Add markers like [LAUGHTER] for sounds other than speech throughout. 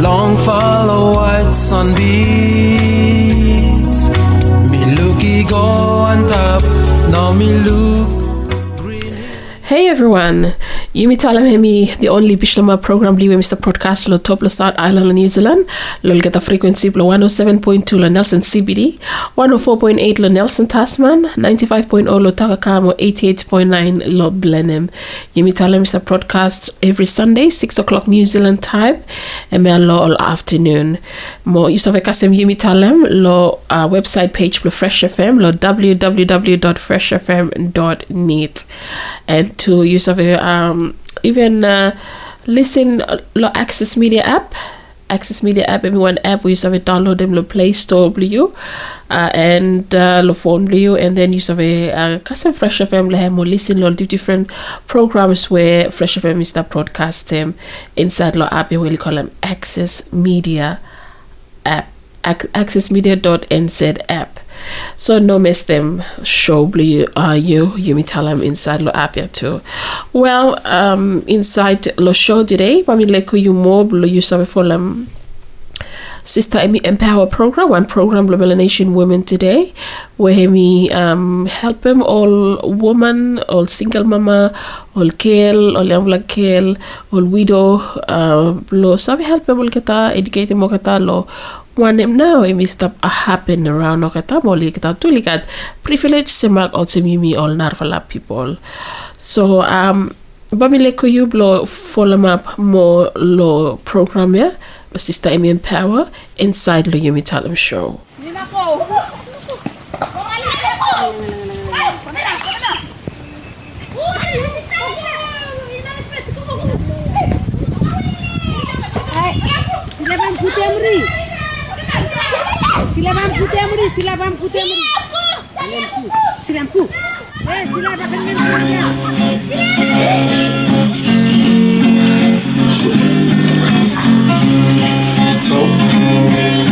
Long follow white sunbeams. Me looky go on top. Now me look. Hey everyone, Yumi Talem Hemi, the only Bislama program liwe Mr. Broadcast lo top lo South Island lo New Zealand, lo get the frequency lo 107.2 lo Nelson CBD, 104.8 lo Nelson Tasman, 95.0 lo Takakamo, 88.9 lo Blenheim. Yumi Talem Mr. Broadcast every Sunday, 6 o'clock New Zealand time, and me lo all afternoon. Mo Yusuf Kasem Yumi Talem lo uh, website page lo Fresh FM lo www.freshfm.net and to use of a, um, even uh, listen uh, lo Access Media app. Access Media app, everyone app, we use of it download them lo Play Store blue uh, and uh, lo phone blue and then use of a uh, custom Fresh FM le mo listen lo di different programs where Fresh FM is the broadcast them inside lo app we call them Access Media app ac- accessmedia.nz app so no miss them show blue uh you Yumi Talem inside lo app ya too. Well um inside lo show today mami leku you more lo you sabe for them Sister Amy Empower program, one program lo Melanesian Women Today, where we um, help them all woman, all single mama, all girl, all young black girl, all widow, uh, lo sabi help them all kita, educate mo kita lo one them now imi stop a happen around no kata mo li kita tu likat privilege semak out semimi all narvala people. So um bamile you blow follow up more lo program ya sister Amy Empower inside lo Yumi Talem show. Silaban putih amuri, silaban putih amuri. Silamku, silamku. Eh, silaban kalian. Silaban.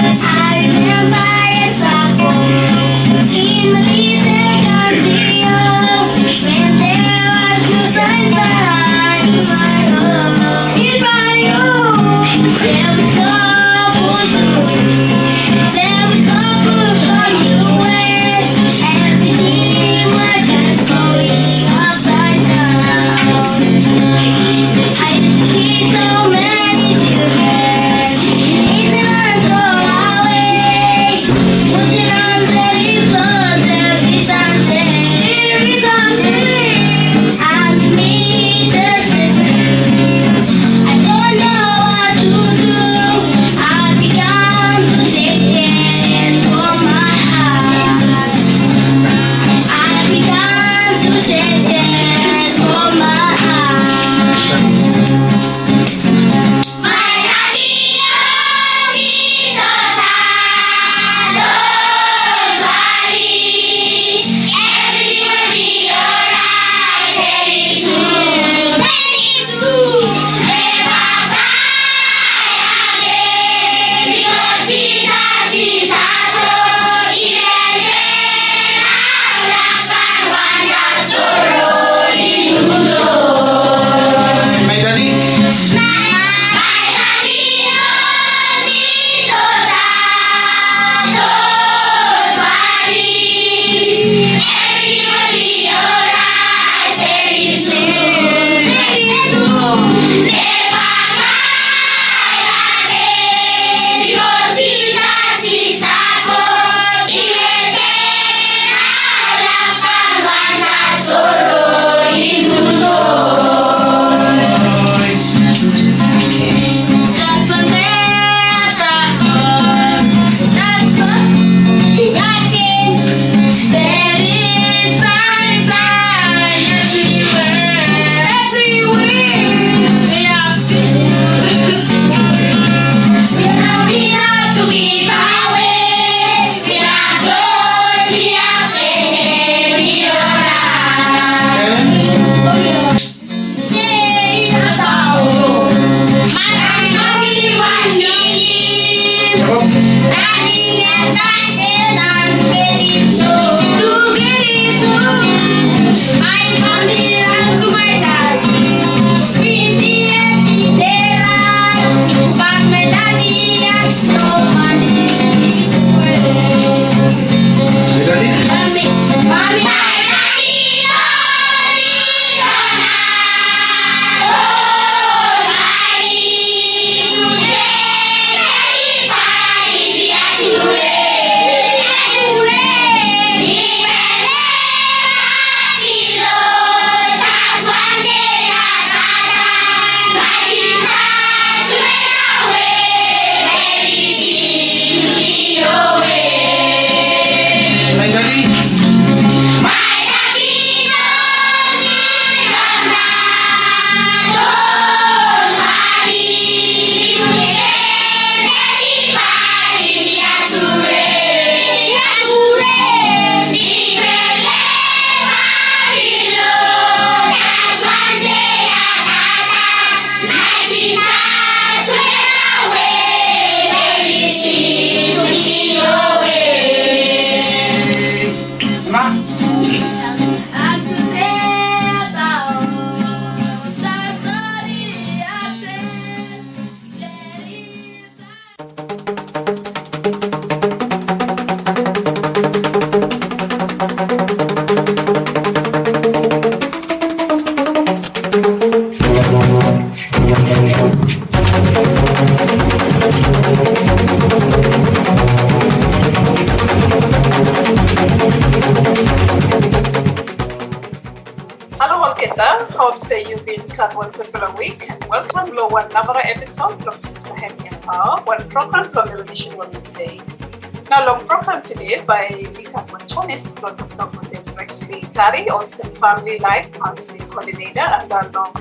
Family Life Counseling Coordinator, and our long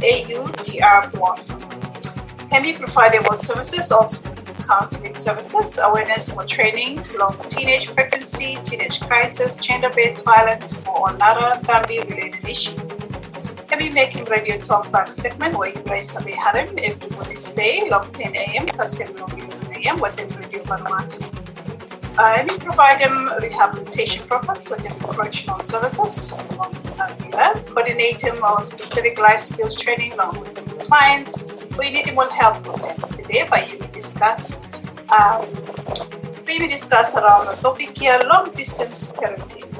AUDR Blossom. Hemi provided more services, also counseling services, awareness for training, long teenage pregnancy, teenage crisis, gender-based violence, or another family-related issue. Hemi making radio talk back segment where you guys have a harem every Wednesday, long 10 a.m. Pacific 11 a.m. within Radio Vanuatu. Uh, Hemi provide them rehabilitation programs within correctional services, with coordinate them on specific life skills training with the clients. We need more help with them today, but you discuss um, we discuss around the topic here long distance parenting.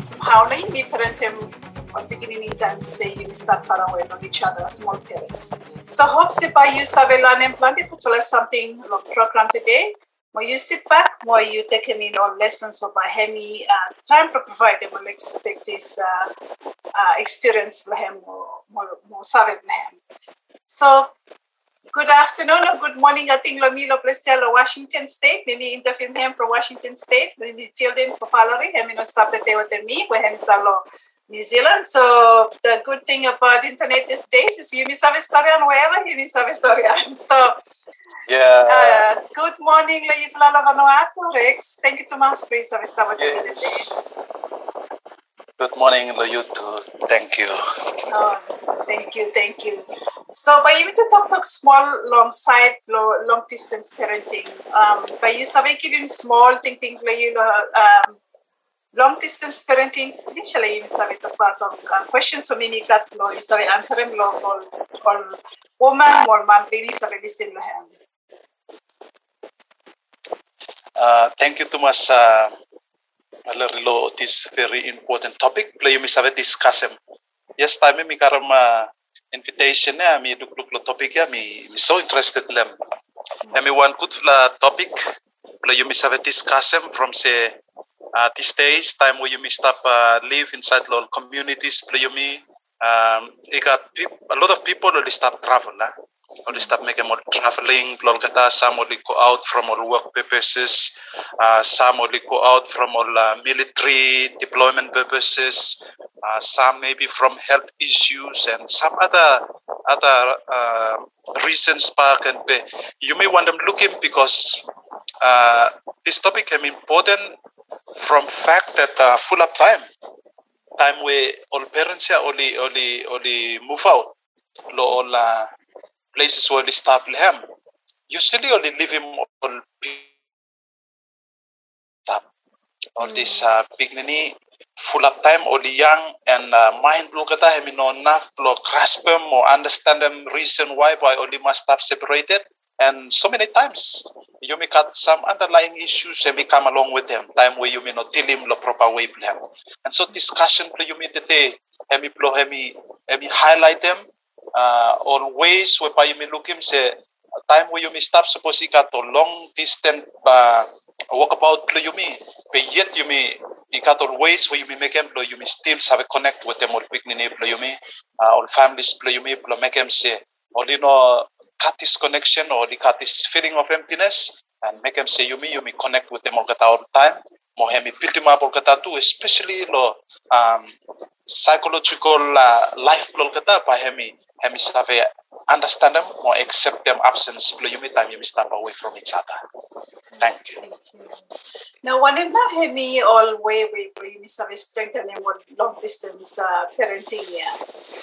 Somehow, me parenting or beginning in time say you start far away from each other small parents. So hope by you sabe learning plan to put something program today. More you sit back, more you take him in on lessons of my Hemi uh, time to provide them will expect this uh, uh, experience for him more him. So Good afternoon or good morning. I think Lomilo Plestella, Washington State. Maybe interview him from Washington State. Maybe filled in for Valerie. I mean, stop that they were me. Him stalo New Zealand. So the good thing about internet these days is you miss a story on wherever you miss a story. [LAUGHS] So Yeah. uh, good morning, Laiplala Vanuatu, Rex. Thank you much for your service. yes. Good morning, you. Thank you. Oh, thank you, thank you. So, by you to talk talk small, long side, lo- long distance parenting. Um, by you sabi giving small thing thing like you know, um, long distance parenting. Initially, you sabi to part of uh, questions so many got lo you sabi answer them lo all all woman or man baby sabi listen to him. Uh, thank you much, uh, Larilo, this very important topic. Play mi sabi discuss em. Yes, time mi karam uh, invitation ya mi duk duk lo topic ya mi so interested lem. Ya mi one good la topic. Play mi sabi discuss em from say uh, these days time where you may stop uh, live inside lo communities. Play mi um, you got a lot of people only stop travel. Lah. only start making more traveling. Lol some only go out from all work purposes, uh, some only go out from all uh, military deployment purposes, uh, some maybe from health issues and some other other uh, reasons. Park and you may want them looking because uh, this topic is important from fact that uh, full up time time where all parents siya oli oli oli move out. Lo all uh, places where they stop him usually only leave him all stop all hmm. this uh, big nini full up time only young and uh, mind block kata him no enough block grasp him or understand them reason why why only must have separated. And so many times you may cut some underlying issues and we come along with them. Time where you may not deal him the proper way plan and so discussion play you may today hemi blow hemi hemi highlight them uh, on ways whereby you may look him say time where you may stop suppose he got a long distance uh, walkabout you may but yet you may you got all ways where you may make them you may still have a connect with them or quick play you may uh, all families play you may make them say or you know cut this connection or they cut this feeling of emptiness and make them say you me you connect with them all the time. Mo hemi build them all the too especially lo um, psychological uh, life lo kata pa hemi hemi save understand them or accept them absence lo you me time you me step away from each other. Thank you. Now, whenever hemi all way we we miss have strengthen with long distance uh, parenting yeah.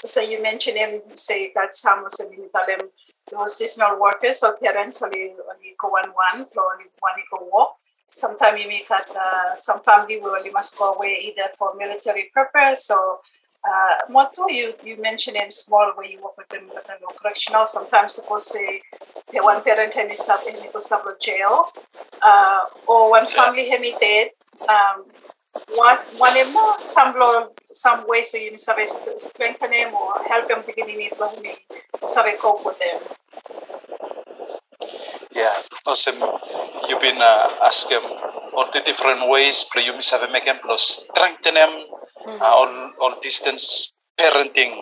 So you mentioned him say that some tell him those seasonal workers or parents only only go one one only one go walk. Sometimes you make that uh, some family will only must go away either for military purpose or uh, Moto, you, you mentioned him small where you work with them with them correctional. Sometimes suppose say the one parent hemi stop hemi go stop jail. Uh, or one family hemi dead. Um one one more some law some way so you sabe st- strengthen him or help him beginning it when me sabe cope with them. Yeah, awesome. You've been uh, asking all the different ways, but you have make them plus strengthen them uh, on on distance parenting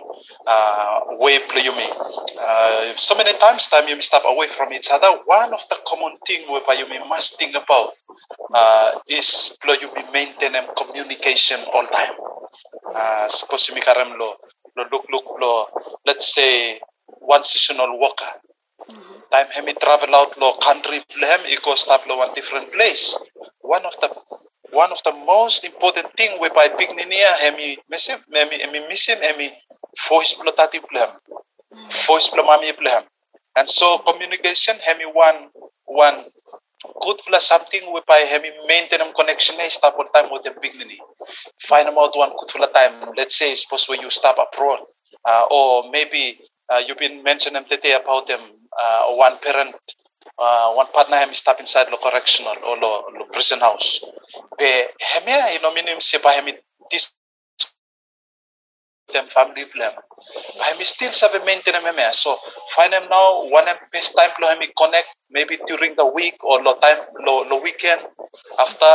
uh, way mean. Uh, so many times time you step away from each other. One of the common thing whereby you must think about uh, is may maintain communication all time. Uh, suppose you karam lo lo look look lo let's say one seasonal worker time hemi travel out lo country hem he go stop lo one different place. One of the one of the most important thing whereby big ninia hemi miss him hemi him hemi voice plotati plem. Voice plamami plem. And so communication hemi one one good for something whereby hemi maintain connection eh, stop all time with the big nini. Find out one good for time. Let's say suppose where you stop abroad. Uh, or maybe uh, you've been mentioning today about them uh, one parent uh, one partner him stop inside the correctional or the, the prison house. Be hemi you know minim se pa hemi this them family plan. Hemi still a maintain him So find them now one him best time lo hemi connect maybe during the week or lo time lo weekend after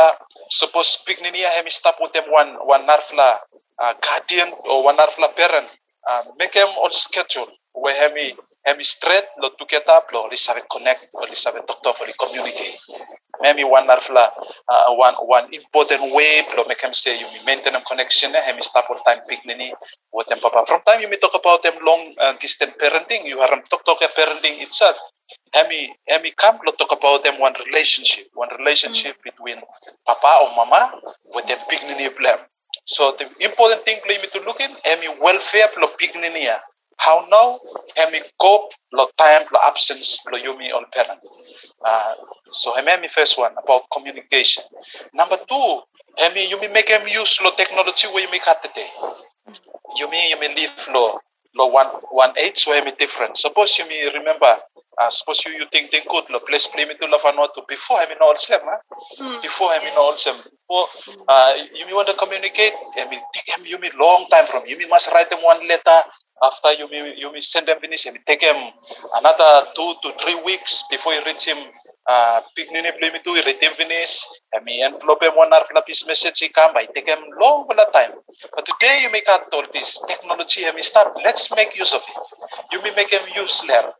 suppose big ninia hemi stop with them one one narfla uh, guardian or one narfla parent uh, make them on schedule where hemi hemi straight lo up lo li sabe connect or li sabe talk talk or li communicate maybe one narfla uh, one one important way lo make him say you maintain them connection eh hemi stop all time big nini with them papa from time you may talk about them long uh, distance parenting you have talk talk parenting itself Hemi, Hemi come to talk about them one relationship, one relationship between papa or mama with them big nini plan. So the important thing for me to look in, Hemi welfare lo big nini. How now Hemi cope lo time lo absence lo yumi on parent. Uh, so Hemi first one about communication. Number two, Hemi you may make him use lo technology where you make at the day. You may you may live lo lo one one age so Hemi different. Suppose you may remember uh, suppose you, you think think good lo place play me to love and to before I mean all sem huh? before I mean all sem before uh, you may want to communicate I mean take him you may long time from you may must write them one letter after you may you may send them finish and take him another two to three weeks before you reach him uh, big nini play me to read him finish I mean envelope him one hour his message he come by take him long for time but today you make out all this technology mean stop let's make use of it you may make him use learn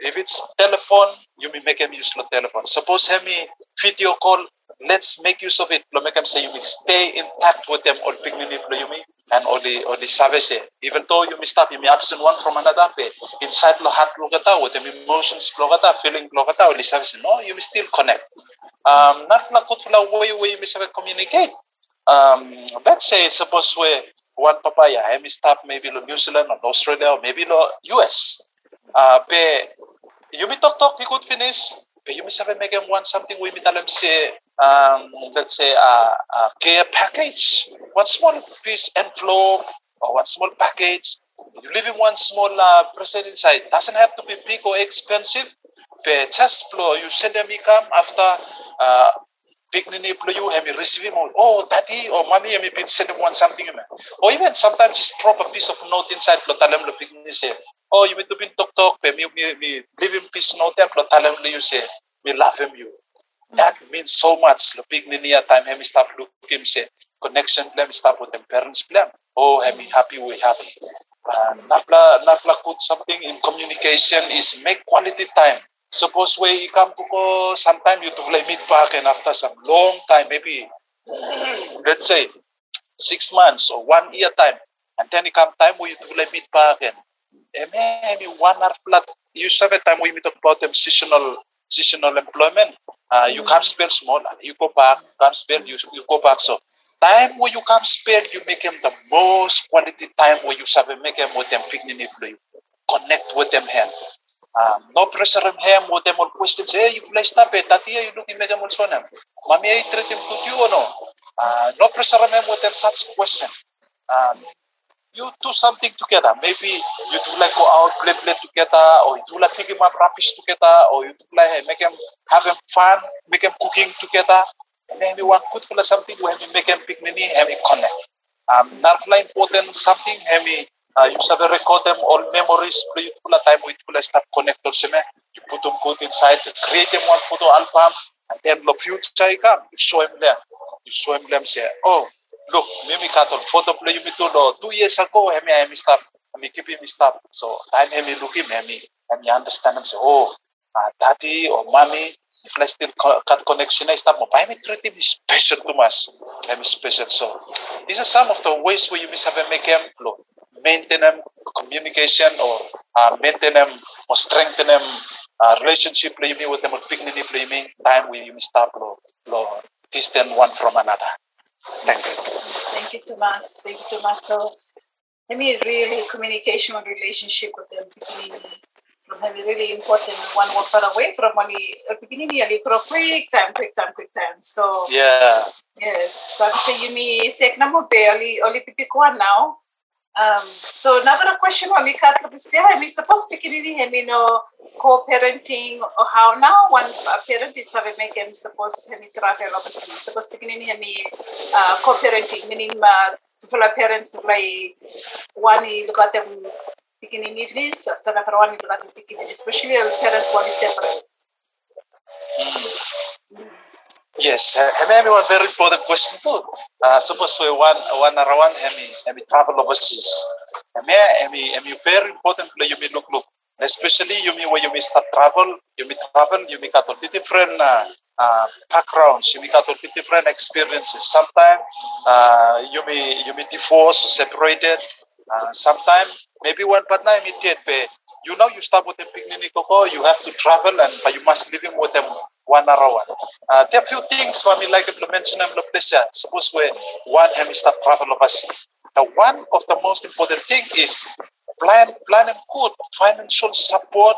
if it's telephone, you may make them use the telephone. Suppose me video call, let's make use of it. Lo make them say you may stay in touch with them or pigni you may and the or the service. Even though you may stop, you may absent one from another. But inside the heart logata with them emotions logata, feeling logata or the service. No, you may still connect. Um, not like good for the way where you may say communicate. Um, let's say suppose where one papaya, I may stop maybe New Zealand or Australia or maybe US. Uh, be you may talk talk you could finish. Be you may say make them want something we may tell them say um, let's say a, a care package, one small piece envelope or one small package. You leave in one small uh, present inside. Doesn't have to be big or expensive. But just blow, you send them income after uh, big nini blow you have receive him oh daddy or mommy have been sending one something or even sometimes just drop a piece of note inside blow talam lo big nini say oh you need to be talk talk me me me leave him piece note blow talam lo you say we love him you that means so much. Lo big nini at time start look him say connection them start with them. Parents them oh me happy we happy uh, napla napla put something in communication is make quality time. Suppose we come to go sometime you to like meet back and after some long time maybe [CLEARS THROAT] let's say six months or one year time and then it come time you to like meet back and maybe one hour flat you have a time we meet about them seasonal seasonal employment uh, you come spend small you go back come spend you, you go back so time where you come spend you make them the most quality time where you have a make them with them picnic you connect with them hand um, no pressure on him with them all questions. Hey, you fly stop it. You look looking at them also. Mami, I treat him to you or no? Uh, no pressure on him with them such question. Um, you do something together. Maybe you do like go out, play, play together, or you do like pick him up rubbish together, or you do like make have him fun, make him cooking together. And maybe one good for something when you make him picnic, have him connect. Um, not important something, me uh, you have record them all memories play pula time with pula start connected seme you put them put inside create them one photo album and then the future come you show them you show him them say oh look me mimi katon photo play you to no two years ago I hemi I stop I keep him stop so time hemi look him hemi hemi understand him say oh uh, daddy or mommy if I still cut connection I stop mo I treat him special to us I'm special so these are some of the ways where you miss have a make him look maintain them communication or uh, maintain them or strengthen them uh, relationship play me with them or dignity play me time we you start lo lo distant one from another. Thank you. Thank you, Tomas. Thank you, Tomas. So, I mean, really, communication and relationship with them beginning from having really important one more far away from only uh, beginning really for a quick time, quick time, quick time. So, Yeah. yes, but say you me say na mo be only only pipi ko now. Um, so another question on the cat I mean, suppose beginning him you know co-parenting or how now one parent is having make him suppose him travel obviously suppose beginning him uh, co-parenting meaning uh, to follow parents to play one look at them beginning needs after the one look at the beginning especially if parents one is separate Yes, and then one very important question too. Uh, suppose we one one around hemi hemi travel overseas. Hemi hemi hemi very important play you may look look. Especially you may when you may start travel, you may travel, you may got different uh, uh, backgrounds, you may got different experiences. Sometimes uh, you may you may divorce or separated. Uh, Sometimes maybe one partner immediate. You know you start with a picnic you have to travel and but you must live with them one hour one. Uh, there are few things for me like I mentioned them place suppose we one have start travel overseas. Now one of the most important thing is plan plan and good financial support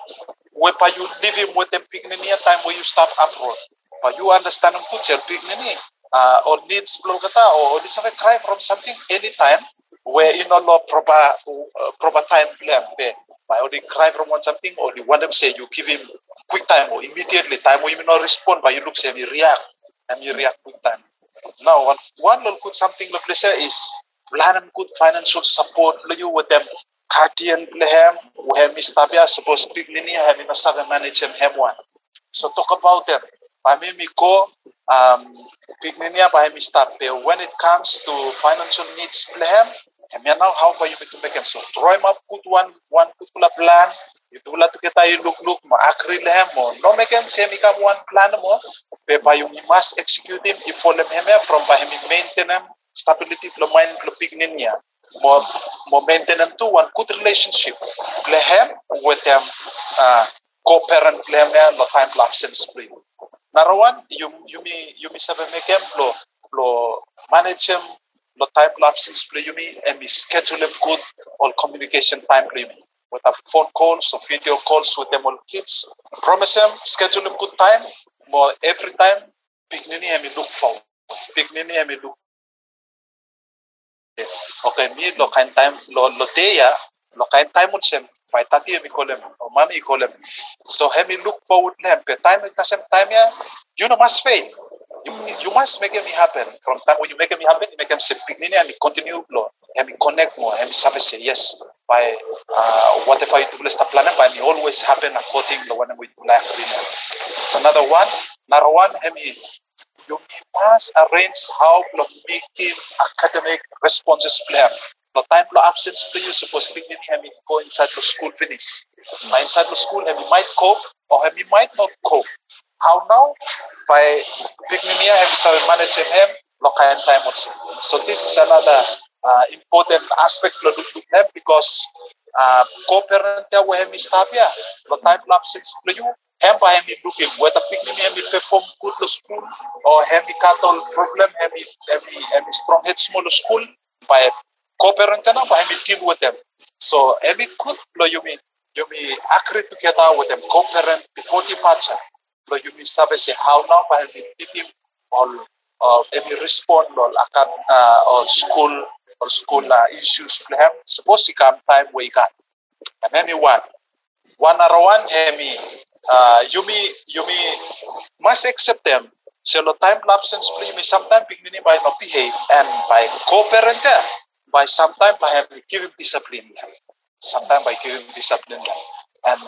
whereby you living with them picnic time where you start abroad. But you understand them good picnic uh, or needs blow kata or this have a cry from something anytime where you know no proper uh, proper time plan there. By only cry from one something or you want them say you give him quick time or immediately time or you may not respond but you look say you react and you react quick time. Now one one little good something the place is plan and good financial support you with them guardian we have Miss Tabia supposed to be linear have a manage him hem one. So talk about them. By me go um big linear by Miss Tabia when it comes to financial needs plan and now how about you to make them so draw him up good one one good plan Itulah tu kita yung look-look mo, akri lehem mo. No make him say ikaw one plan mo, pe pa yung must execute him, i-follow him from pa him maintain him, stability lo mind lo pignin niya. Mo mo maintain him to one good relationship. Lehem with them uh, co-parent lehem niya lo time absence play. Narawan, you you mi you mi sabi make him lo lo manage him lo time lapses play you mi and mi schedule good all communication time play me with a phone calls or video calls with them all kids. Promise them, schedule them good time, more every time, Big Nini pignini hemi look forward. Pignini hemi look Okay, mi lo kain time lo lo teya lo kain time un sem pai tati mi kolem o mami kolem. So hemi look forward lem pe time kasem time ya you know must fail. You, you must make it happen. From time when you make it happen, you make them say pignini and continue lo. Hemi connect more. Hemi sabe say yes. By uh, whatever you do, let's plan it. By me always happen according to when we do like It's another one. Another one. Hemi you must arrange how to making academic responses plan. The time lo absence play you supposed to be him go inside the school finish. Now inside the school him might cope or him might not cope. How now? By Pigminia him so manage him time also. So this is another uh, important aspect do them because uh, co-parent ya we him stop ya. The time absence play you hemba hemi looking whether picnic hemi perform good school or hemi cattle problem hemi hemi strong head small school by co-parent na by hemi team with them so hemi good lo you yumi agree together with them co-parent before departure lo yumi sabe say how now by hemi team all uh, hemi respond lo akan uh, or school or school uh, issues to him suppose he come time we got and hemi one one or one hemi uh, Yumi Yumi must accept them. So the time absence play me sometimes beginning by not behave and by co-parent there, by sometimes by having give him discipline. Sometimes by giving discipline. And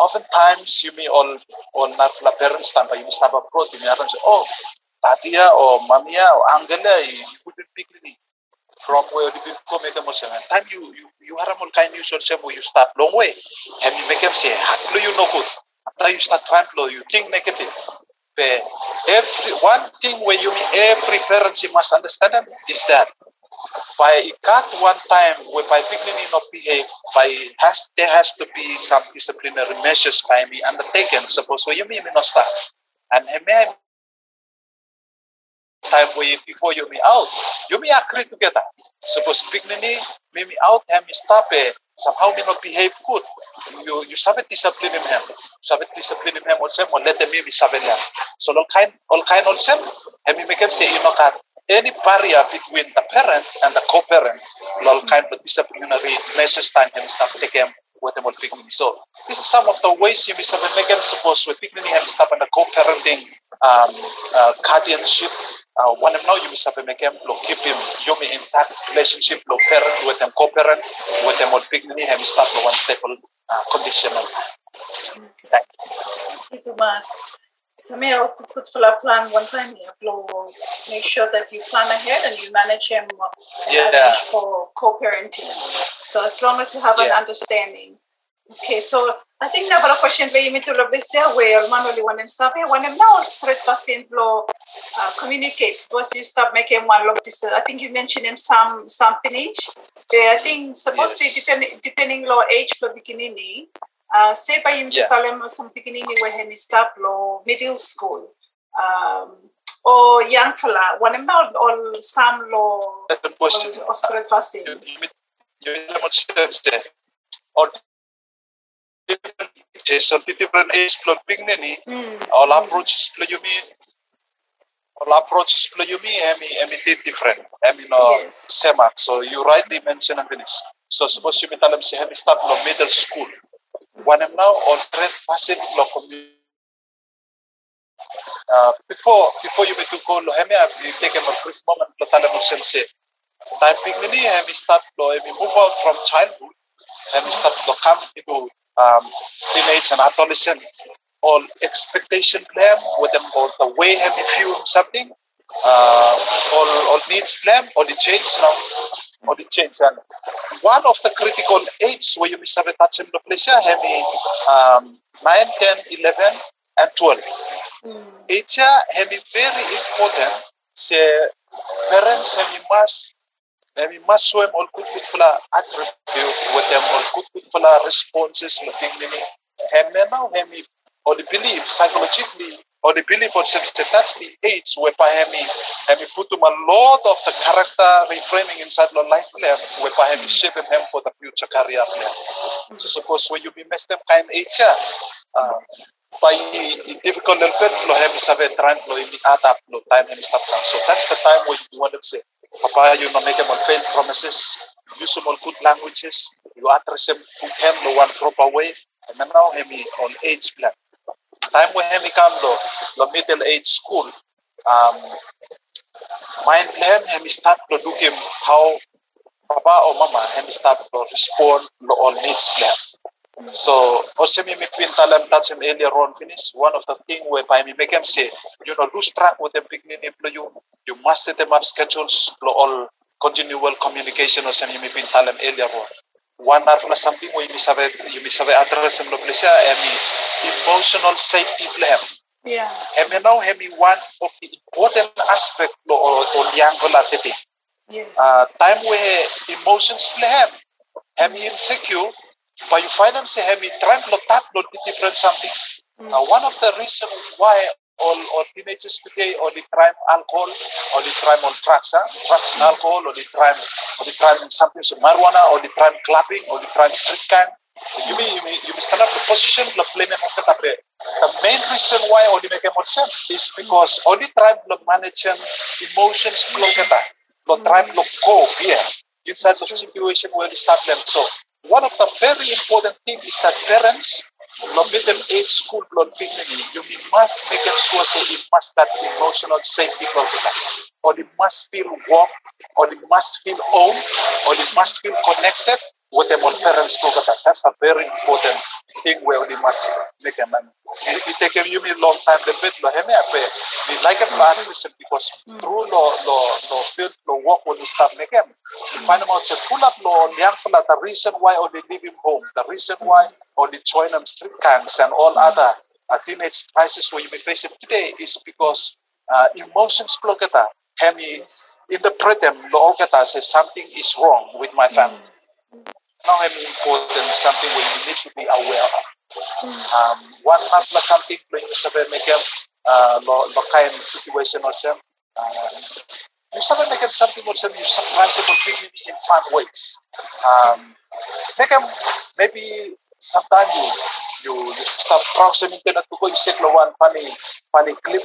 oftentimes you may all all not la parents time by you must have a pro you may say, oh, tatia or mamia or angela you couldn't pick me from where you go make them say time. You you you have a kind you should say you start long way. And you make them say how you know good after you start to you think negative. But every one thing where you every parent you must understand is that by got one time whereby beginning not behave by has there has to be some disciplinary measures by me undertaken. Suppose where you me not start. And he may time where before you me out, you may agree together. Suppose beginning me me out him stop it somehow me not behave good. You you sabe discipline him him. Sabe discipline him him also mo let him me sabe him. So all kind all kind also and me make him say you know any barrier between the parent and the co-parent, all kind of disciplinary measures time taking with them all picking So this is some of the ways you miss make them suppose with him start on the co-parenting um, uh, guardianship uh, one of now you make him lo keep him you may intact relationship lo parent with them co-parent with them picnic him start lo one stable uh, conditional Thank you. Itu mas. So may I put for a plan one time you know, make sure that you plan ahead and you manage him uh, and Yeah. arrange for co-parenting. So as long as you have an understanding. Okay, so I think never a question meet to love this there where manually when him stop here when him now straight fast in flow uh, communicates once you stop making one long distance. I think you mentioned him some some pinage. Yeah, I think supposed to Yes. depending depending law age for beginning. Uh, say by him Yeah. to tell him some beginning where him stop law middle school. Um, or young fella, when him now all some law That's the or, question. or straight fast in. You you you know what steps there. Or different different age lo picnic Mm. all approaches play you mean all approaches play you mean I mean I mean different I mean no Yes. so you rightly mentioned and finish so suppose you say have start no middle school I'm now on red facet lo uh, before before you make to go lo hemi you take a quick moment lo tell them say say time picnic hemi start lo hemi move out from childhood. Hemi start to come into um, teenage and adolescent. All expectation plan with them or the way you feel something uh, all, all needs plan or the change now or the change. And one of the critical age where you miss have a touch in the place have um, 9 10 11 and 12 age have very important. Say parents have must have must show them all good good for attribute with them all good good for responses the beginning and now have or belief psychologically the age whereby Hemi Hemi put him a lot of the character reframing inside the life plan whereby Hemi shaping him for the future career plan. So suppose when you be messed up kind age, yeah, uh, by difficult little bit lo hem sabe try lo in adapt lo time and stuff so that's the time when you want to say papa you know make them on failed promises. Use some all good languages. You address them to him the one proper way. And now him on age plan time come lo lo middle age school. Um mind plan him start to do him how papa or mama him start to respond lo all needs plan so also me pintalam touch him earlier on finish. One of the thing whereby me make him say you know lose track with them beginning you. You must set them up schedules all continual communication you may pintalam earlier on one na something you you sabe address him lo place emi emotional safety plan Yeah. emi now emi one of the important aspect yang la tete Yes. uh, time where emotions hem hemi insecure but you find them say hemi trying to tap lo different something uh, one of the reasons why all, all teenagers today or they try alcohol or they try on drugs, huh? drugs and alcohol or they try or they try something so marijuana or they try clubbing or they try street gang. You mean you mean you mean stand up the position the play them of the The main reason why all they make them sense is because all the tribe lo managing emotions flow kata. Lo tribe lo cope here inside the situation where they start them. So one of the very important thing is that parents lo middle age school lo dignity you must make sure say it must that emotional safety kita or it must feel warm or it must feel home, or it must feel connected them all parents lo kita that's a very important thing where they must make a man. it, it take you me long time the bit lo heme ape we like a to listen because through lo lo lo feel lo work when you start make them you find out say full up lo young full the reason why or they leave him home the reason why or they join them street gangs and all other uh, teenage crisis where you may face it today is because uh, emotions kita hemi interpret them lo all say something is wrong with my family now hemi important something you need to be aware of. Um, one not na something when you sabi make them uh, lo, lo kind situation or some uh, you sabi make them something or some you surprise or dignity in fun ways. Um, make them maybe sometimes you you you start browsing internet to go you set one funny funny clip.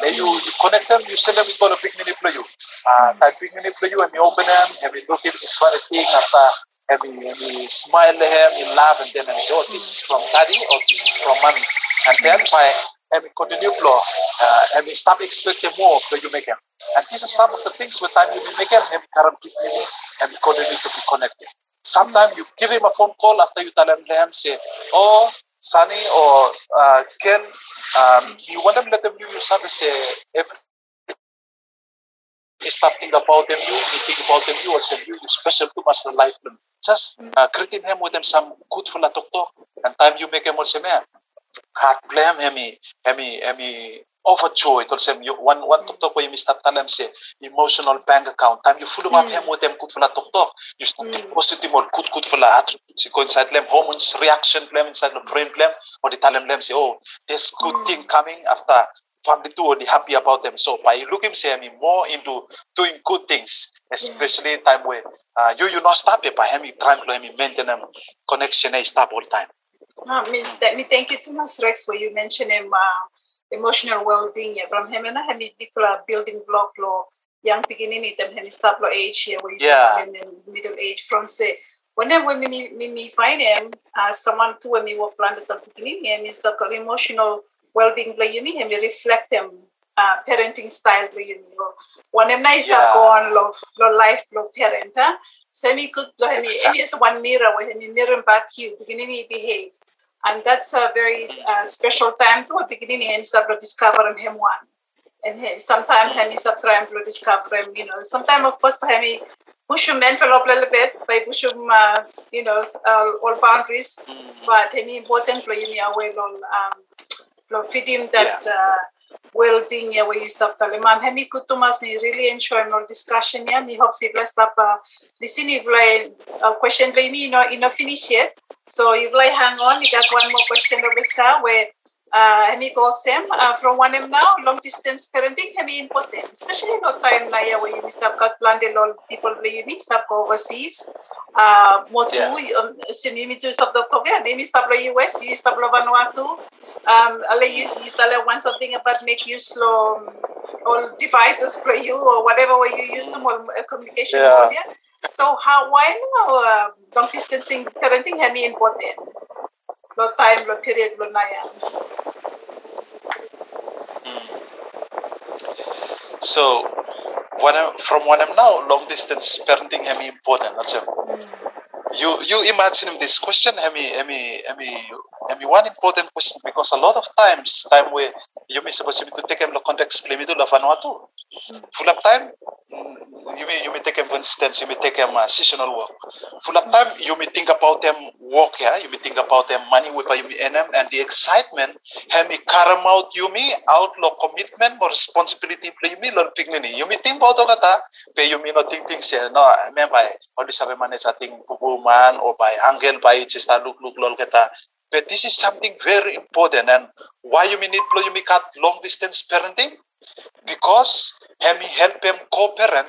Then you, you connect them, you send them to mini play you. Uh, type big play you and you open them, have you look at this funny thing after have you, have you smile him, you laugh and then you say, oh, this is from daddy or this is from mommy. And then by have you continue flow, uh, and you stop expecting more of the him. And these are some of the things with time you make him, him current mini and we continue to be connected. Sometimes you give him a phone call after you tell him, say, oh, Sunny or uh, Ken, um, you want them let them know you start to say if start thinking about them, you, you think about them, you or say you, you special to in life. Just uh, greeting him with them some good for talk talk. And time you make him also man. Heart blame him, him, him, overjoyed. Also, you one one talk talk where you start tell them say emotional bank account. Time you full up mm. him with them good for talk talk. You start mm. think positive or good good for attributes. You go inside them hormones reaction them inside the brain them or they tell them say oh there's good mm. thing coming after family too they happy about them. So by looking say I mean more into doing good things, especially time where uh, you you not stop it by having trying to maintain them connection and stop all the time. Uh, me, that, me thank you too much, Rex, where you mentioned him uh, emotional well-being. Yeah, from him and I have particular building block law, young beginning it them him start law age here where you Yeah. in middle age from say whenever me me me, me find him uh, someone to when me work plan the beginning him is the emotional well-being play you mean him reflect him uh, parenting style play you know when him nice Yeah. on love lo life lo parent huh? so me could lo him Exactly. is one mirror where him mirror back you beginning he behave and that's a very uh, special time to beginning him start to discover him one and he, sometimes him is trying to discover him you know sometimes of course him he push him up a little bit by push him uh, you know uh, all boundaries but him important for you away long um lo feed him that uh, well-being yeah, where you stop telling man hemi kutumas me really enjoy more discussion yeah. Me hope si bless up uh, listen if like a question play me you know you know finish yet. So if like hang on you got one more question over here where Uh, hemi go Sam uh, from one em now long distance parenting hemi important especially no time na ya where you stop got plan de lol people play you stop go overseas uh, mo tu Yeah. um, sim mi tu stop doctor ya mi stop lo US you stop lo Vanuatu um ale you you tell want something about make use lo um, all devices for you or whatever way you use them all uh, communication Yeah. so how why now uh, long distancing parenting hemi important lo time lo period lo na ya So when I, from when I'm now long distance parenting hemi important. Also, hmm. you you imagine this question hemi hemi hemi hemi one important question because a lot of times time where you may supposed to take him the context play me to la Vanuatu. Full of time you may you may take him for instance you may take him uh, seasonal work. Full of time you may think about them work here you may think about them money with you may earn them and the excitement hemi karam out you may outlook commitment or responsibility play me lol pignini you may think about kata but you may not think things here no by all this have manage a thing man or by angle by just a look look lol kata but this is something very important and why you may need you may cut long distance parenting? Because hemi help him co-parent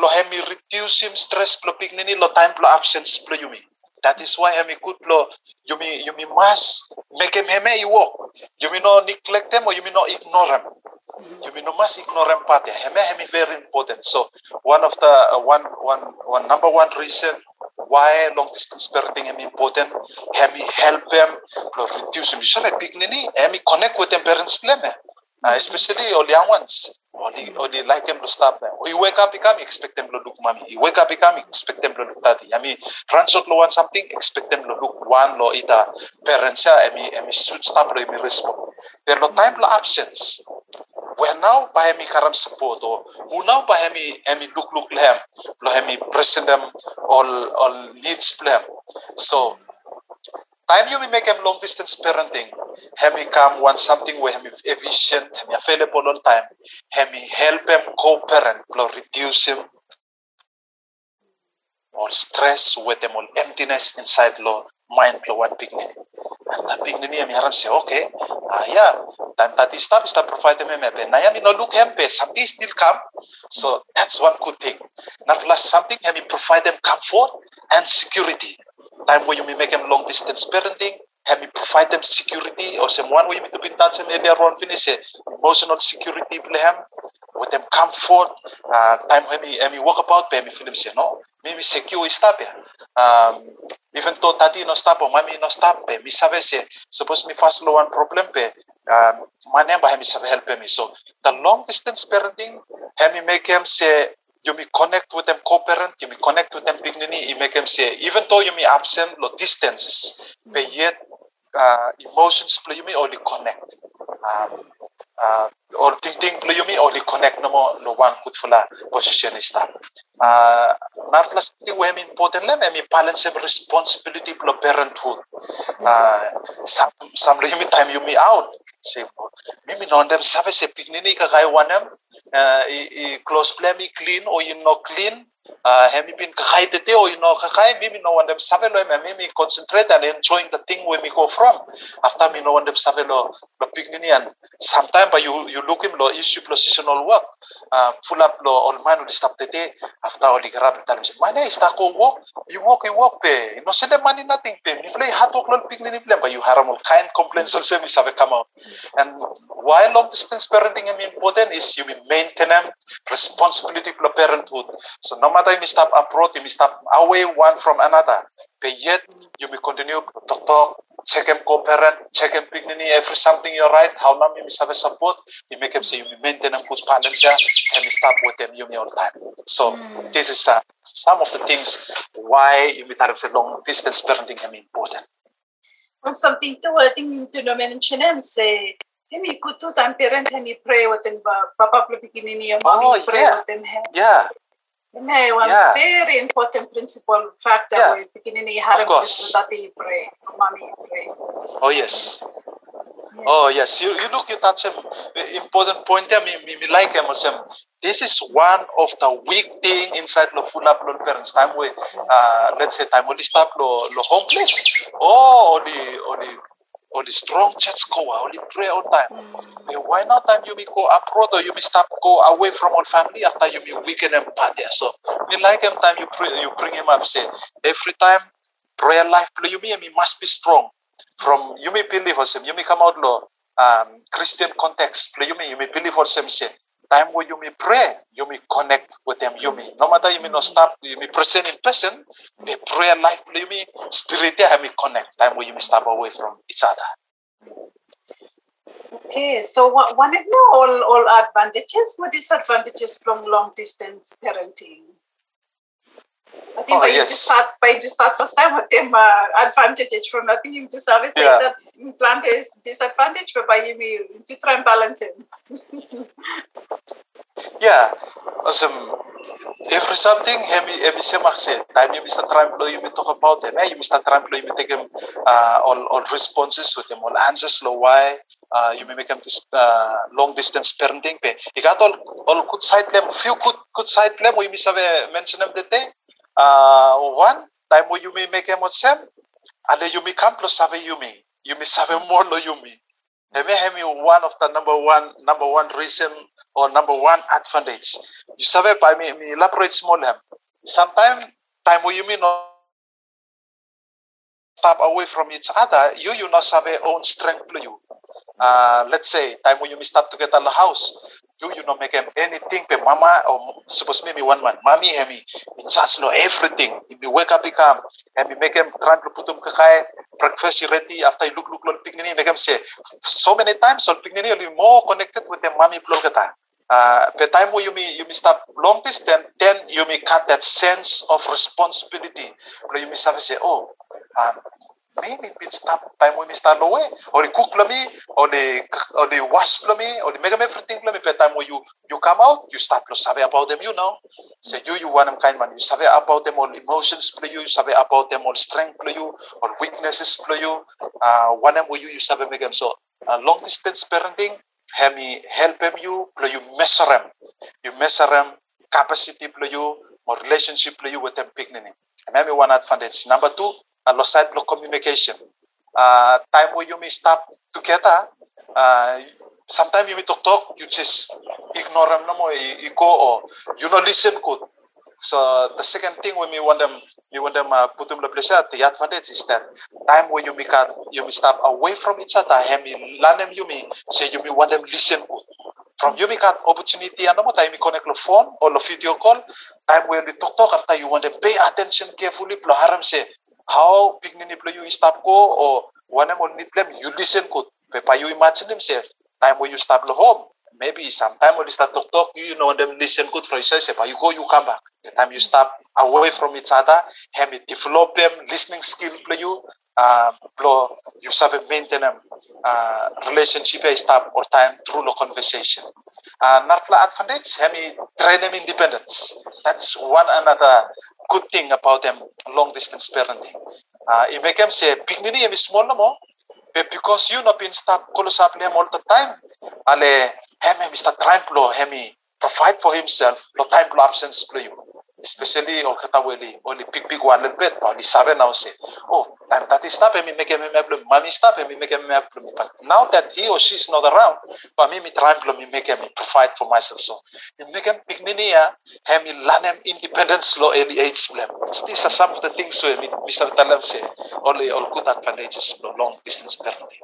lo hemi reduce him stress lo pignini lo time lo absence lo yumi. That is why hemi good lo yumi yumi must make him heme i work yumi no neglect him or yumi no ignore him yumi no must ignore him part heme hemi very important. So one of the uh, one one one number one reason why long distance parenting hemi important hemi help him reduce him so pignini? Hemi connect with them parents pleme uh, especially all young ones. Only, only like them to stop them. You wake up, become expect them to look mommy. You wake up, become expect them to look daddy. I mean, runs out lo want something, expect them to look one lo ita parents ya. I mean, I mean, should stop lo imi respond. Pero lo time lo absence. Where now by me karam support or who now by me emi look look lehem lo hemi present them all all needs plan. So time you may make him long distance parenting, hemi come want something where hemi efficient, hemi available all time, hemi help him co-parent, lo reduce him or stress with them all emptiness inside lo mind lo one dignity. And that dignity hemi haram say, okay, ah yeah, then that is stop, stop provide them hemi. Na yami no look hempe, something still come. So that's one good thing. not last something hemi provide them comfort and security time where you may make them long distance parenting, have me provide them security or some one way to be touch them earlier on finish emotional security plan with them comfort uh, time when me me walk about me feel them say no maybe secure stop ya um even though tati no stop or mami no stop pe me sabe say suppose me fast low one problem pe um my neighbor me sabe help me. So the long distance parenting have me make them say you may connect with them co-parent, you may connect with them dignity, you make them say, even though you may absent lo distances, but yet uh, emotions play you may only connect. Um, uh, or thinking play you may only connect no more lo one good for la position is that. Uh, plus the way important lem, mean balance them responsibility for parenthood. Uh, some some lo you may time you may out. Say, mimi non them sabe se pignini ka kay wanem uh, i, i close play me clean or you know clean uh, hemi bin kakay tete or you know kakay mimi no one them sabe lo me mimi concentrate and enjoying the thing where me go from. After me no one them save lo lo pignini and sometime but you you look him lo issue positional work. Uh, full up lo all man will stop tete after all the grab tal me mana ista ko work you work you work pe. No send money nothing pe. Me play hat work lo pignini plan but you haram all kind complaints also me sabe come out. And why long distance parenting is important is you maintain responsibility for parenthood. So no matter you may stop abroad, you may stop away one from another. But yet you may continue to talk, check and co-parent, check and pignini every something you're right, how long you may have a support, you make them say you may maintain them good balance here and stop with them you may all time. So this is uh, some of the things why you may say long distance parenting is important. And something to I think to no mention him say hemi kutu time parent hemi pray with him papa plo niya Oh, mommy pray with him Yeah, Hemi one Yeah. very important principle Yeah. with bikini ni harap course. dati pray mommy pray oh yes. Oh yes, you, you look at that some important point there. Me, me, me like him. Some, this is one of the weak thing inside the full up lo parents time where uh, let's say time only stop lo lo homeless. Oh, only only only strong church go, only pray all time. Eh, why not time you may go abroad or you may stop go away from all family after you may weaken and there. So me like him time you pray, you bring him up say every time prayer life you may must be strong. From you may believe us him, you may come out law um, Christian context play you may you may believe us him say time where you may pray, you may connect with them, you may. No matter you may not stop, you may present in person, the prayer life, you may spirit there, may connect. Time where you may stop away from each other. Okay, so wanted to know all, all advantages, what disadvantages from long distance parenting? I think Oh, by you yes. start by start first time with [LAUGHS] them uh, advantages from nothing you to service Yeah. that implant is disadvantage but by you to try and balance it. [LAUGHS] Yeah, awesome. Every something, hemi hemi semak se. Time you Mr. Trump lo you may talk about them. Eh, you Mr. Trump lo you may take him uh, all all responses with them, all answers lo why. Uh, you may make them this uh, long distance parenting. Pe, you got all all good side them. Few good good side them. We miss have mention them that day. Uh, one time where you may. And then you may come plus have you may. You may have more lo you may. Hemi hemi one of the number one number one reason or number one advantage. You sabe by me me elaborate small hem. Sometimes time you mean not stop away from each other, you you not have own strength to you. Uh, let's say time when you may stop together the house, you you not make them anything pe mama or suppose me me one man, mommy hemi in charge know everything. If me wake up he come, and me make them trying to put them kakay breakfast is ready after you look look look picnic make them say so many times so picnic will be more connected with the mommy blow kata. Uh, the time where you may you may stop long distance, then you may cut that sense of responsibility. But you may say, oh, um, maybe been stop time when me start away, or the cook me, or the or the wash me, or the them everything me. But time where you you come out, you start to sabe about them, you know. Say you you want them kind man, you sabe about them all emotions for you, you sabe about them all strength for you, or weaknesses for you. Uh, one them where you you sabe make them so. Uh, long distance parenting, help me help them you, play you measure them. You measure them capacity play you, or relationship play you with them picnic. Maybe one advantage. Number two, a low side block communication. Uh, time where you may stop together, uh, sometimes you may talk talk, you just ignore them no more, you, you go or you not listen good. So the second thing when we want them, we want them uh, put them in place. The advantage is that time where you may cut, you may stop away from each other. Me learn them, you may say you may want them listen good. From you may cut opportunity and no time you connect the phone or the video call. Time where we talk talk after you want them pay attention carefully. Plo haram say how big nini plo you stop go or one need them you listen. Pepa you imagine say time when you stop the home. Maybe sometime when you start talk talk, you know them listen good for yourself. But you go, you come back. The time you stop away from each other, have it develop them listening skill play you. Uh, blow you have a maintain them uh, relationship I stop or time through the conversation. Uh, Narpla advantage, have me train them independence. That's one another good thing about them long distance parenting. Uh, it make them say, big nini is small more. But because you not been stop up them all the time, ale hemi Mr. Trump lo hemi provide for himself lo time lo absence play you. Especially or kata weli only big big one little bit, but the seven now say, oh, time that is stop hemi make him problem, mommy stop hemi make him problem. But now that he or she is not around, but me me Trump lo me make him provide for myself. So me make him big nini ya, hemi learn him independence lo early age problem. So these are some of the things we me Mr. Talam say, only all good advantages lo long distance parenting.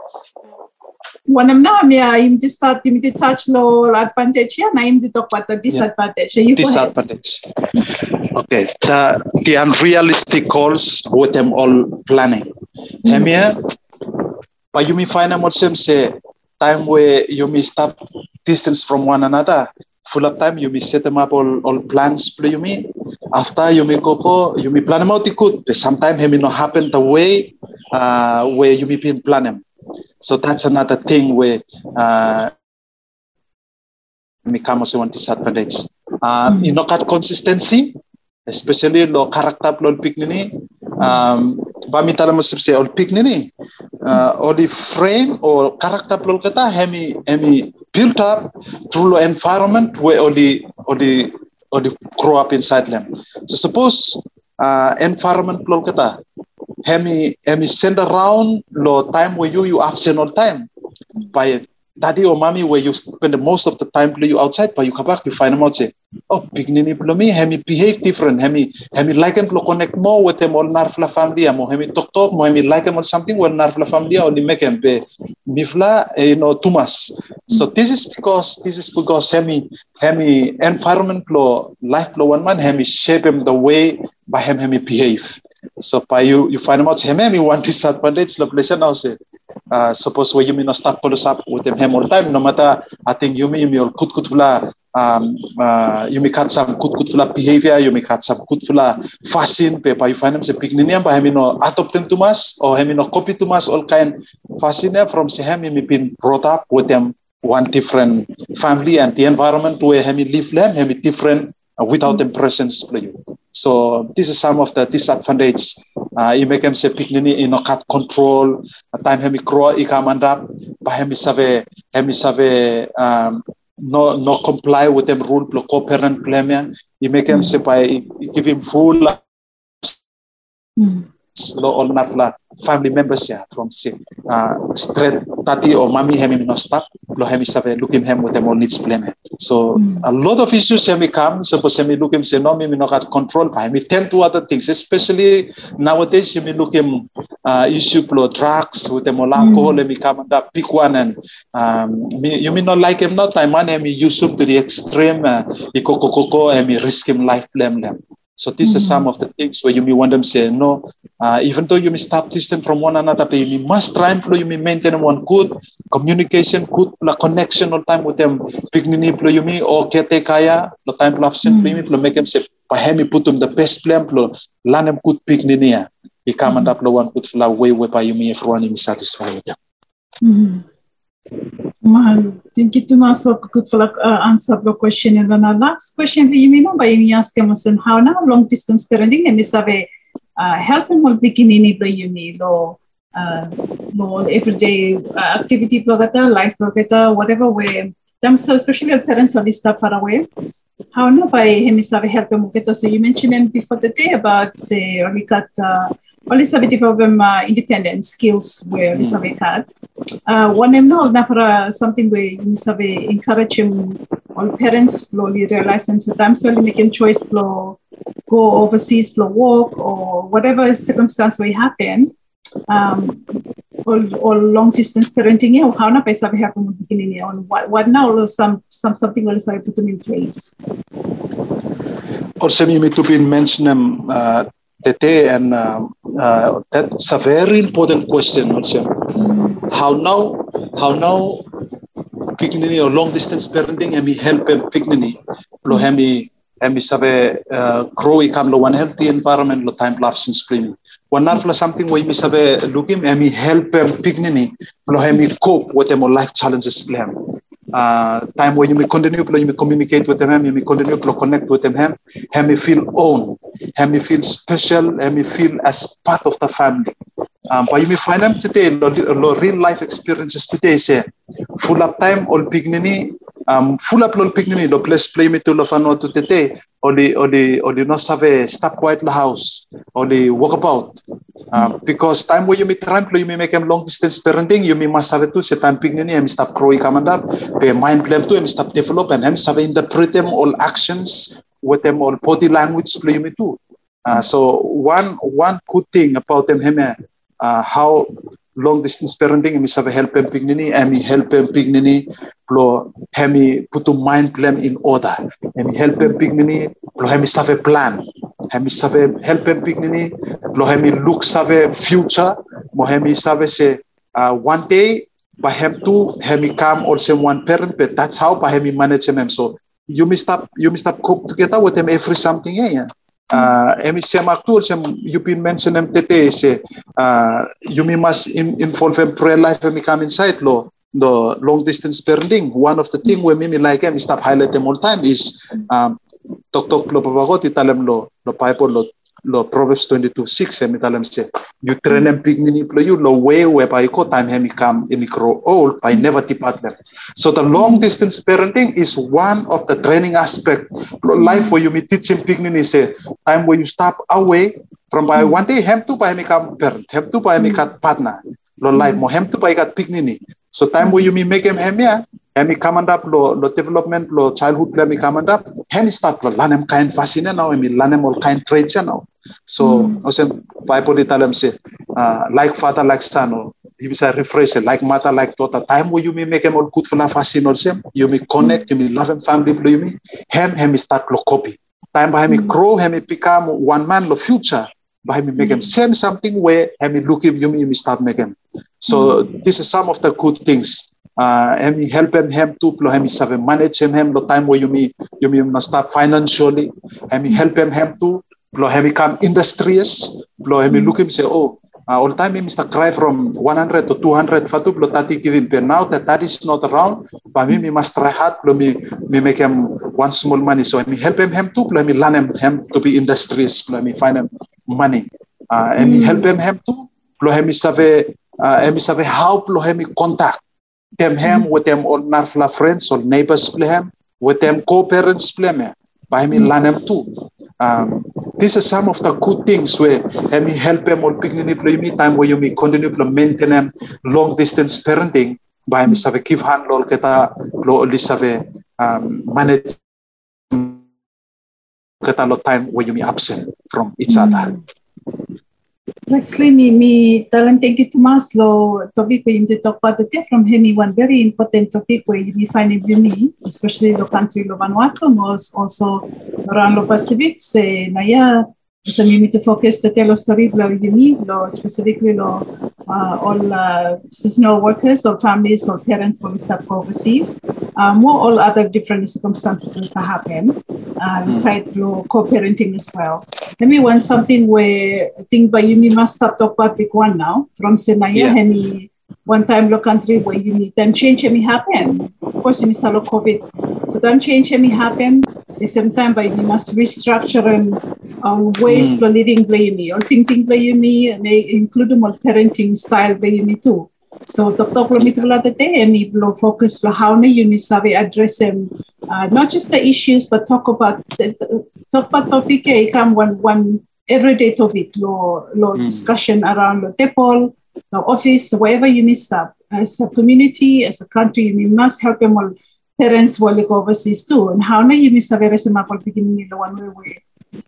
Wanam na mi im to start im to touch lo advantage ya na im to talk about the disadvantage. So you disadvantage. Okay, the, the unrealistic goals with them all planning. Hemia, but you say time where you may stop distance from one another. Full of time, you may set them up all, all plans, play you. After you may go, go you may plan them out good, but sometimes it may not happen the way uh, where you may plan. So that's another thing where uh, may come also one disadvantage. Um, you know, kat consistency, especially lo character lo pick nini. Um, pamita mo sibse ol pick nini. Uh, or the frame or character lo kata hemi hemi built up through the environment where all the all the or the grow up inside them. So suppose uh, environment lo kata hemi hemi send around lo time where you you absent all time by daddy or mommy where you spend most of the time play you outside but you come back you find them out say oh pignini plo me hemi behave different hemi hemi like plo connect more with them all narfla family mo hemi talk talk mo hemi like them or something well narfla family only make them be mifla eh, you know tumas so this is because this is because hemi hemi environment plo life plo one man hemi shape him the way by him hemi behave. So by you you find out hemi hemi want disadvantage the place now say suppose where you may not stop follow up with them him all the time, no matter I think you may you may good good fula um uh, you may cut some good good fula behavior, you may cut some good fula fashion, but you find them say picking them by him no adopt them too much or him no copy much all kind fashion from say him he been brought up with them one different family and the environment where him live them him different uh, without them presence play. So this is some of the disadvantage. Uh, i make him say piknini ino cut control. At time hemi crow i kamandap. But hemi save hemi save um, no no comply with them rule plo co-parent pleme. I make him say by give him full lo not family members ya from say uh, straight tati or mommy hemi no stop lo hemi save looking him with them all needs pleme. So a lot of issues hemi come suppose hemi look him say no me no got control but hemi tend to other things especially nowadays hemi look him uh, issue plo drugs with them all alcohol hemi come and that pick one and um, me, you may not like him not time man hemi use up to the extreme uh, ikoko koko hemi risk him life blame them. So these are some of the things where you may want them say no. Uh, even though you may stop distant from one another, but you may must try and you may maintain one good communication, good la connection all time with them. Pignini plo you may or kete kaya the time plo absent hmm. plo plo make them say pahemi put them the best plan plo lanem good pignini ya. Ikaman and hmm. up one good fla way whereby you may everyone is satisfied with them. Hmm. Thank you much for good for uh, answer the question. And then the last question you may know by me ask him how now long distance parenting and uh, helping will begin in the uni lo uh lo everyday uh, activity blogata, life blogata, whatever way themselves, especially our parents are this far away. How now by him is help him get so you mentioned him before the day about say or we got uh only sabi develop them uh, independent skills where we sabi cut. Uh, para something you sabi encourage him all parents slowly realize them sometimes only making choice flow go overseas flow walk or whatever circumstance may happen. Um, or, or long distance parenting yeah, how na pa sabi happen mo beginning niya on what what now or some some something will sabi put them in place. Also, me to be mentioned uh, today, and um, uh, that's a very important question. Also, how now, how now, pignini or long distance parenting, and me help him pignini, lo hemi hemi sabe uh, grow ikam lo one healthy environment lo time lapse in spring. One narfla something where me sabe looking and me help him pignini, lo hemi cope with them life challenges plan. Uh, time where you may continue you may communicate with them, you may continue to connect with them, him may feel own, him may feel special, him may feel as part of the family. Um, but you may find them today, lo, real life experiences today say, full up time, all pignini, um, full up lo pignini, lo place play me to lo fano to today, or the, or the, or the no save, stop quiet the house, or the walk about. Um, because time you may try you may make them long distance parenting, you may must have it too, say time pignini, and stop growing command up, be mind plan too, and stop develop, and I'm have interpret them all actions with them all body language you may too. Uh, so one one good thing about them him uh, how long distance parenting mi sabe help em pignini emi help em pignini plo hemi putu mind plan in order. Emi help em pignini plo hemi sabe plan hemi help em pignini plo hemi look sabe future mo hemi sabe se uh, one day by hem two hemi come also one parent but that's how by hemi manage them so you must stop you must stop cope together with them every something yeah, yeah. uh, emi sem aktul sem you been mention em tete se uh, you may must in, involve em prayer life emi come inside lo the long distance parenting one of the thing we me like em stop highlight them all time is um, tok tok lo papagot italem lo lo bible lo lo Proverbs 22 6 eh, emi talem se you train them pignini plo you lo way whereby ko time hemi come emi grow old by never depart them. So the long distance parenting is one of the training aspect. Lo life where you may teach him pignini say eh, time where you stop away From by one day, hem tu by become parent, hem tu by become partner, lo life mo, hem tu by kat piknini. So time where you me make him hem ya, hem command up lo lo development lo childhood play me command up, hem start lo lanem kain fascina now, hem lanem all kain traits now. So, mm. say Bible italam say, uh, like father, like son, or he bisa rephrase it, like mother, like daughter. Time where you me make him all good for la fascin also, you me connect, you me love him family, you me, hem hem start lo copy. Time by him grow, hem become one man lo future. By him make him same something where him look him, you me, start make him. So this is some of the good things. Uh, him help him him to plo him save manage him him the time where you me you me must start financially. Him help him him to plo him become industrious. Plo him look him say oh uh, all time he must cry from 100 to 200 fatu plo tati give him but now that that is not around but me, me must try hard plo me me make him one small money. So me help him him too plo me learn him him to be industrious plo me find him money. Uh, and help him him too plo him save uh, him save how plo him contact them him with narfla friends or neighbors play him with them co-parents me by me him too. Um, this is some of the good things where and me help them all picking play me time where you me continue to maintain them long distance parenting. By me save give hand lol kita lo li save um, manage kita lo time where you me absent from each other. Actually, me, thank you to mas lo topic where you to talk about it from him one very important topic where you find it me, especially the country lo Vanuatu was also around lo Pacific se naya so me to focus the tell story lo yumi lo specifically lo uh, all uh, seasonal workers or families or parents will start overseas. Uh, more all other different circumstances will start happen. Uh, beside lo co-parenting as well. Let me want something where I think by you must stop talk about big one now. From Senaya, Yeah. hemi one time lo country where you need them change hemi happen. Of course, you must have COVID. So them change hemi happen. The same time, but you must restructure and um, ways for living blame me or thinking blame me and they include more parenting style blame me too. So tok tok lo mito la tete and me lo focus how you sabi address them uh, not just the issues but talk about the, the- talk about topic eh come one one everyday topic lo lo discussion around lo tepol the office wherever you may stop as a community as a country you must help them all parents while go overseas too. And how na you sabi sa mga pagpigin nila one way way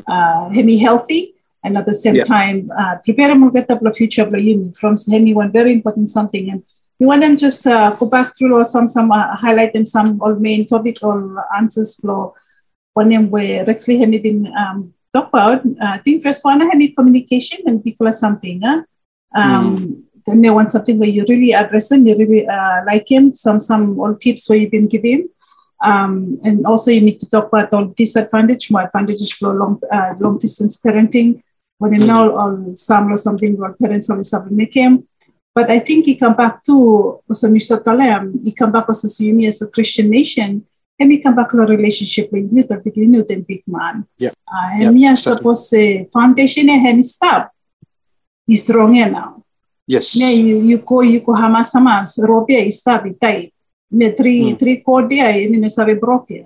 uh, hemi healthy and at the same Yeah. time uh, prepare them get the future of the uni from hemi one very important something and you want them just uh, go back through or some some uh, highlight them some all main topic or answers flow one them where actually hemi been um, talk about uh, I think first one hemi communication and people are something huh? um, then they want something where you really address them you really uh, like him some some all tips where you've been giving um, and also you need to talk about all disadvantage, more advantages for long uh, long distance parenting. When you know on some or something where parents have to make him. But I think he come back to also Mr. Talem, he come back as a Sumi as a Christian nation, and he come back to a relationship with you, the big you and big man. Yeah. Uh, and yeah, exactly. suppose the foundation and him stop. He's strong now. Yes. Ne you you go you go hamas hamas robia stop itai. Me three Mm. three cordia I mean sabe broke.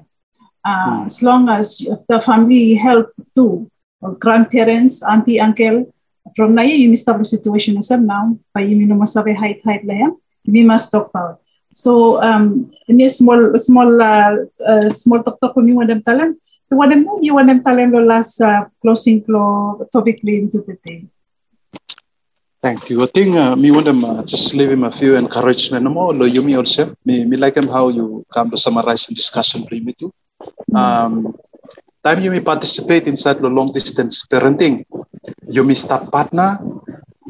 Uh, Mm. As long as the family help too, grandparents, auntie, uncle, from na you must have situation as now, pa you know masabi height height layan, we must talk about. So um, ini small small uh, uh, small talk talk kung you want them talan. You want them you want them talan lo last uh, closing clo topic into the day. Thank you. I think uh, me want them uh, just leave him a few encouragement No more. Lo you me also. Me me like him how you come to summarize and discussion me too. Um, time you may participate inside the long distance parenting. You may start partner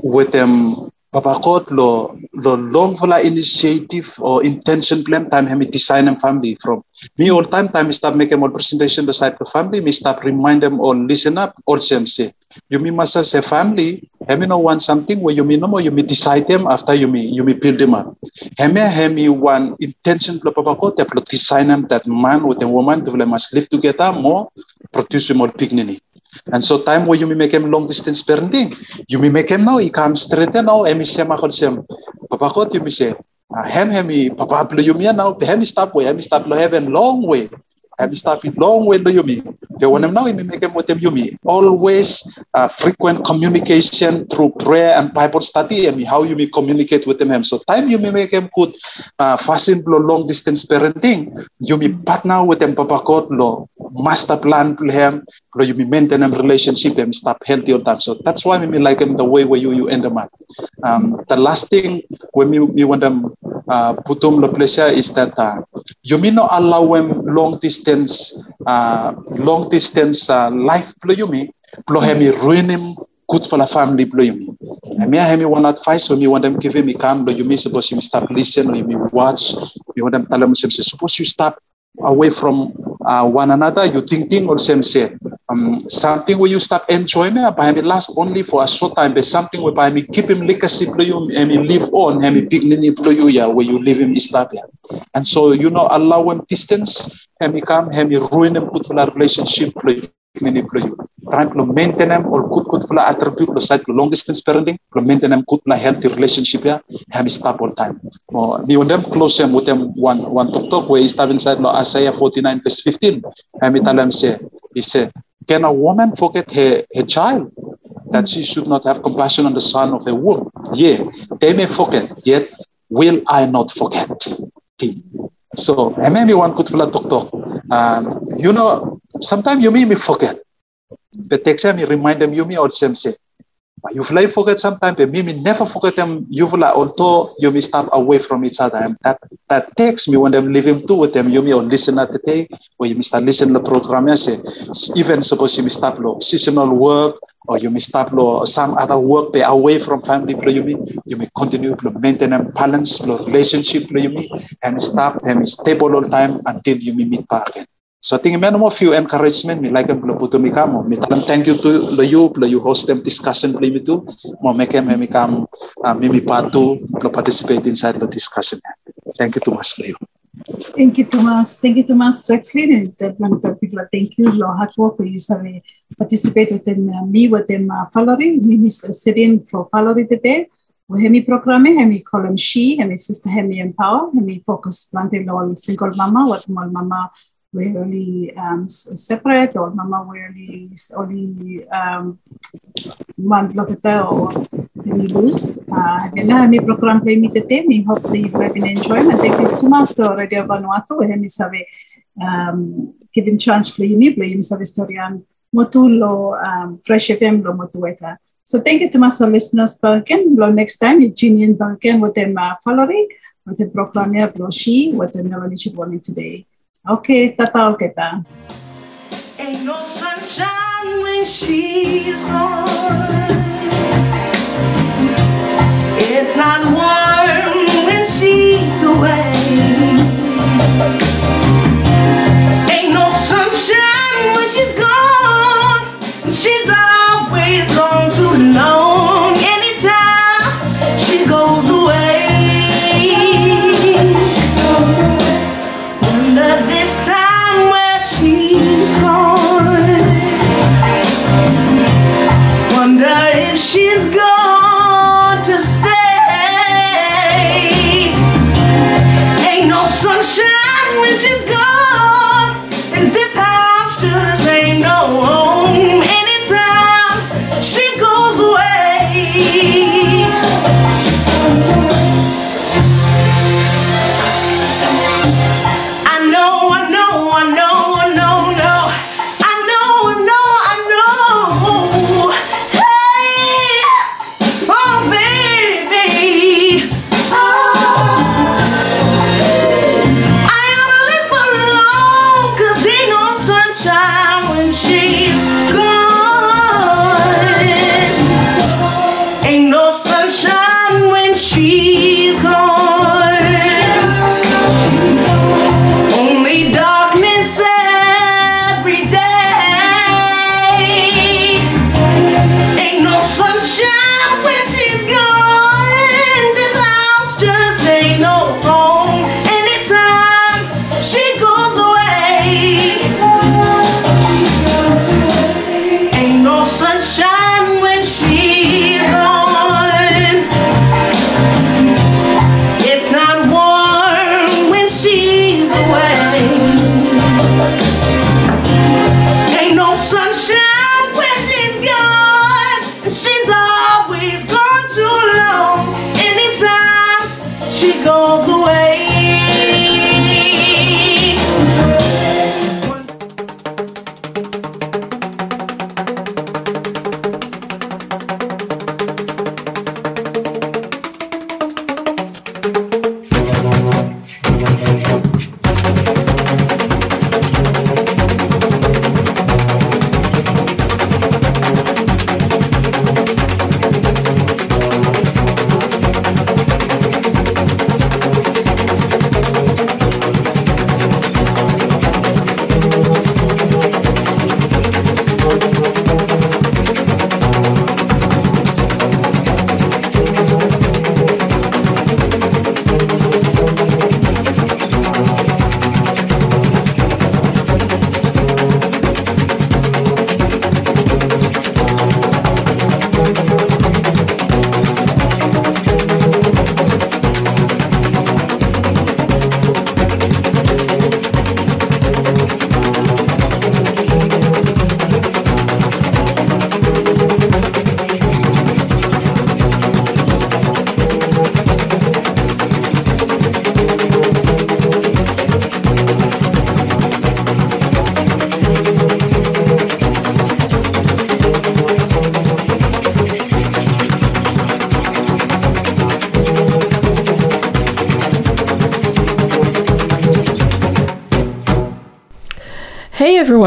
with them papakot lo lo long vola initiative or intention plan time hemi design and family from. Me all time time start making more presentation the side of family me start remind them or listen up or say you may must say family hemi no want something where you may no more you may decide them after you may you may build them up. Hemi hemi one intention plo papakot plo design them that man with a woman to they must live together more produce more dignity and so time where you may make him long distance parenting, make him now, he comes straight now, and he say, Makon Sem, Papa Kot, may say, "Ah, hem hemi, Papa Plo you may now, hem stop way, hem stop lo heaven long way. Have stop it long lo yumi. When i now imi make them with them yumi. Always uh, frequent communication through prayer and Bible study. Imi how you may communicate with them. So time you may make them good uh, fasten lo long distance parenting. You may partner with them papa God lo master plan him. Lo you may maintain them relationship them stop healthy all time. So that's why we like them the way where you you end them up. Um, the last thing when we want them uh, put them the pleasure is that uh, you may not allow them long distance uh, long distance uh, life plo you may. Plo hemi ruin him good for the family and me have me one advice when you want them give me come you may. Suppose you stop listen or you may watch you want them tell them suppose you stop away from uh, one another you think thing or same say um, something where you stop enjoying it by me last only for a short time. But something where by me keep him legacy play you and me live on and me big nini play you yeah where you live him stop yeah and so you know allow him distance and me come and me ruin him good for relationship play nini play you. Trying to maintain them or good good for attribute the side long distance parenting to maintain them good healthy relationship yeah and me stop all time. Oh, me when them close them with them one one talk talk where he stop inside lo Isaiah 49 verse 15 and me tell him say he say can a woman forget her, her child? That she should not have compassion on the son of her womb. Yeah, they may forget, yet will I not forget? Okay. So, and maybe one could feel doctor. Um, you know, sometimes you may me forget. Next time you remind them, you may also say, but you fly forget sometimes, but me, me never forget them. Like, although you may stop away from each other. And that, that takes me when I'm living too with them, you may or listen at the day, or you may start listening to the program, say, even suppose you may stop lo, seasonal work, or you may stop lo, some other work be away from family, you may, you may continue to maintain a balance, relationship, you may, and stop and stable all time until you meet back again. So I think man mo few encouragement mi like blo puto mi kamo mi talam thank you to lo you lo you host them discussion blo mi tu mo make em mi kam mi mi patu blo participate inside the discussion. Thank you too much lo. Thank you, Thomas. Thank you, Thomas Rexlin. And thank you. Lo hard work you have participate with them, uh, me with them uh, following. Me sitting for following today. We have me me column she, have me sister, have me empower, me focus planting on single mama, what my mama we only um, separate or mama we only only um, one lokata or we lose. Uh, mi program play mi tete mi hope say you have been enjoying and thank you to master Radio Vanuatu we mi sabe um, giving chance play mi play mi sabe historian motu lo um, fresh FM lo motu weka. So thank you to my listeners again. Lo next time you tune in again with them uh, following with the program lo she with the Melanie Chibwani today. Okay, tatao kita. Ain't no sunshine when she's gone. It's not warm when she's away.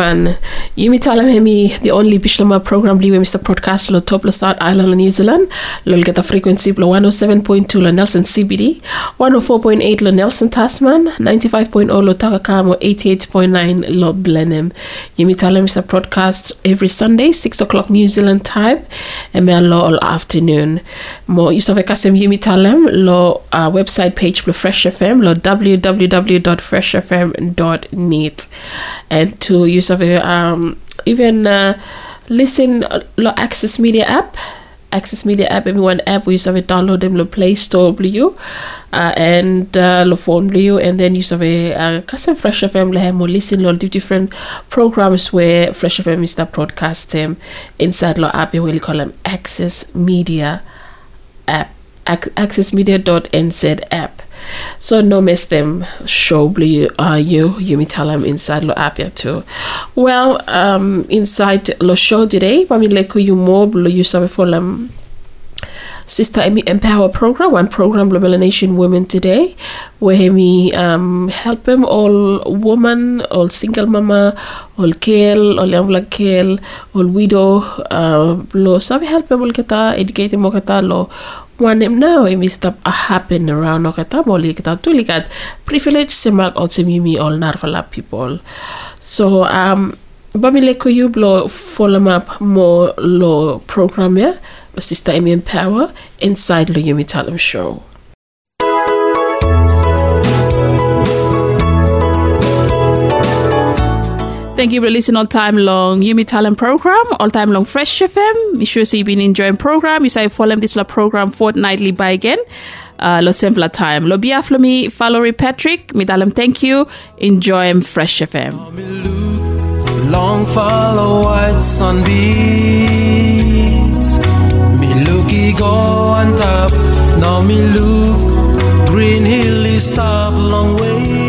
Hey everyone, Yumi Talem Hemi, the only Bislama program liwe Mr. Podcast lo top lo South Island New Zealand, lo get a frequency lo 107.2 lo Nelson CBD, 104.8 lo Nelson Tasman, 95.0 lo Takakamo, 88.9 lo Blenheim. Yumi Talem Mr. Podcast every Sunday, 6 o'clock New Zealand time, and me all afternoon. Mo Yusuf Kasem Yumi Talem lo uh, website page lo Fresh FM lo www.freshfm.net and to use um, even uh, listen uh, lo access media app. Access media app everyone app we it download them lo play store blue. Uh, and uh, lo phone blue. And then use of a uh, custom fresh fm le mo listen lo di- different programs where fresh fm is that broadcast them inside lo app we will call them access media app ac- accessmedia.nz app so no miss them. Show blue uh you. You me tell them inside lo apia too. Well um inside lo show today mami leku you more lo you for them Sister Amy Empower program, one program Global Nation Women Today, where we um, help them all woman, all single mama, all girl, all young black girl, all widow, uh, lo sabi help them all kita, educate mo kita lo one em now em stop a happen around no kata mo li kita tu likat privilege semak also mimi all narvala people. So um Bamile ko you lo follow up more lo program ya lo Sister Amy Empower inside lo Yumi Talem show. Thank you for listening all time long Yumi Talem program, all time long Fresh FM. Make sure so you've been enjoying program. You say follow this program fortnightly by again. Uh, lo simpler time. Lo biaf lo mi Valerie Patrick. Mi dalam thank you. Enjoy Fresh FM. Long follow white sun sunbeams. Me looky go on top. Now me look. Green hill is stop long way.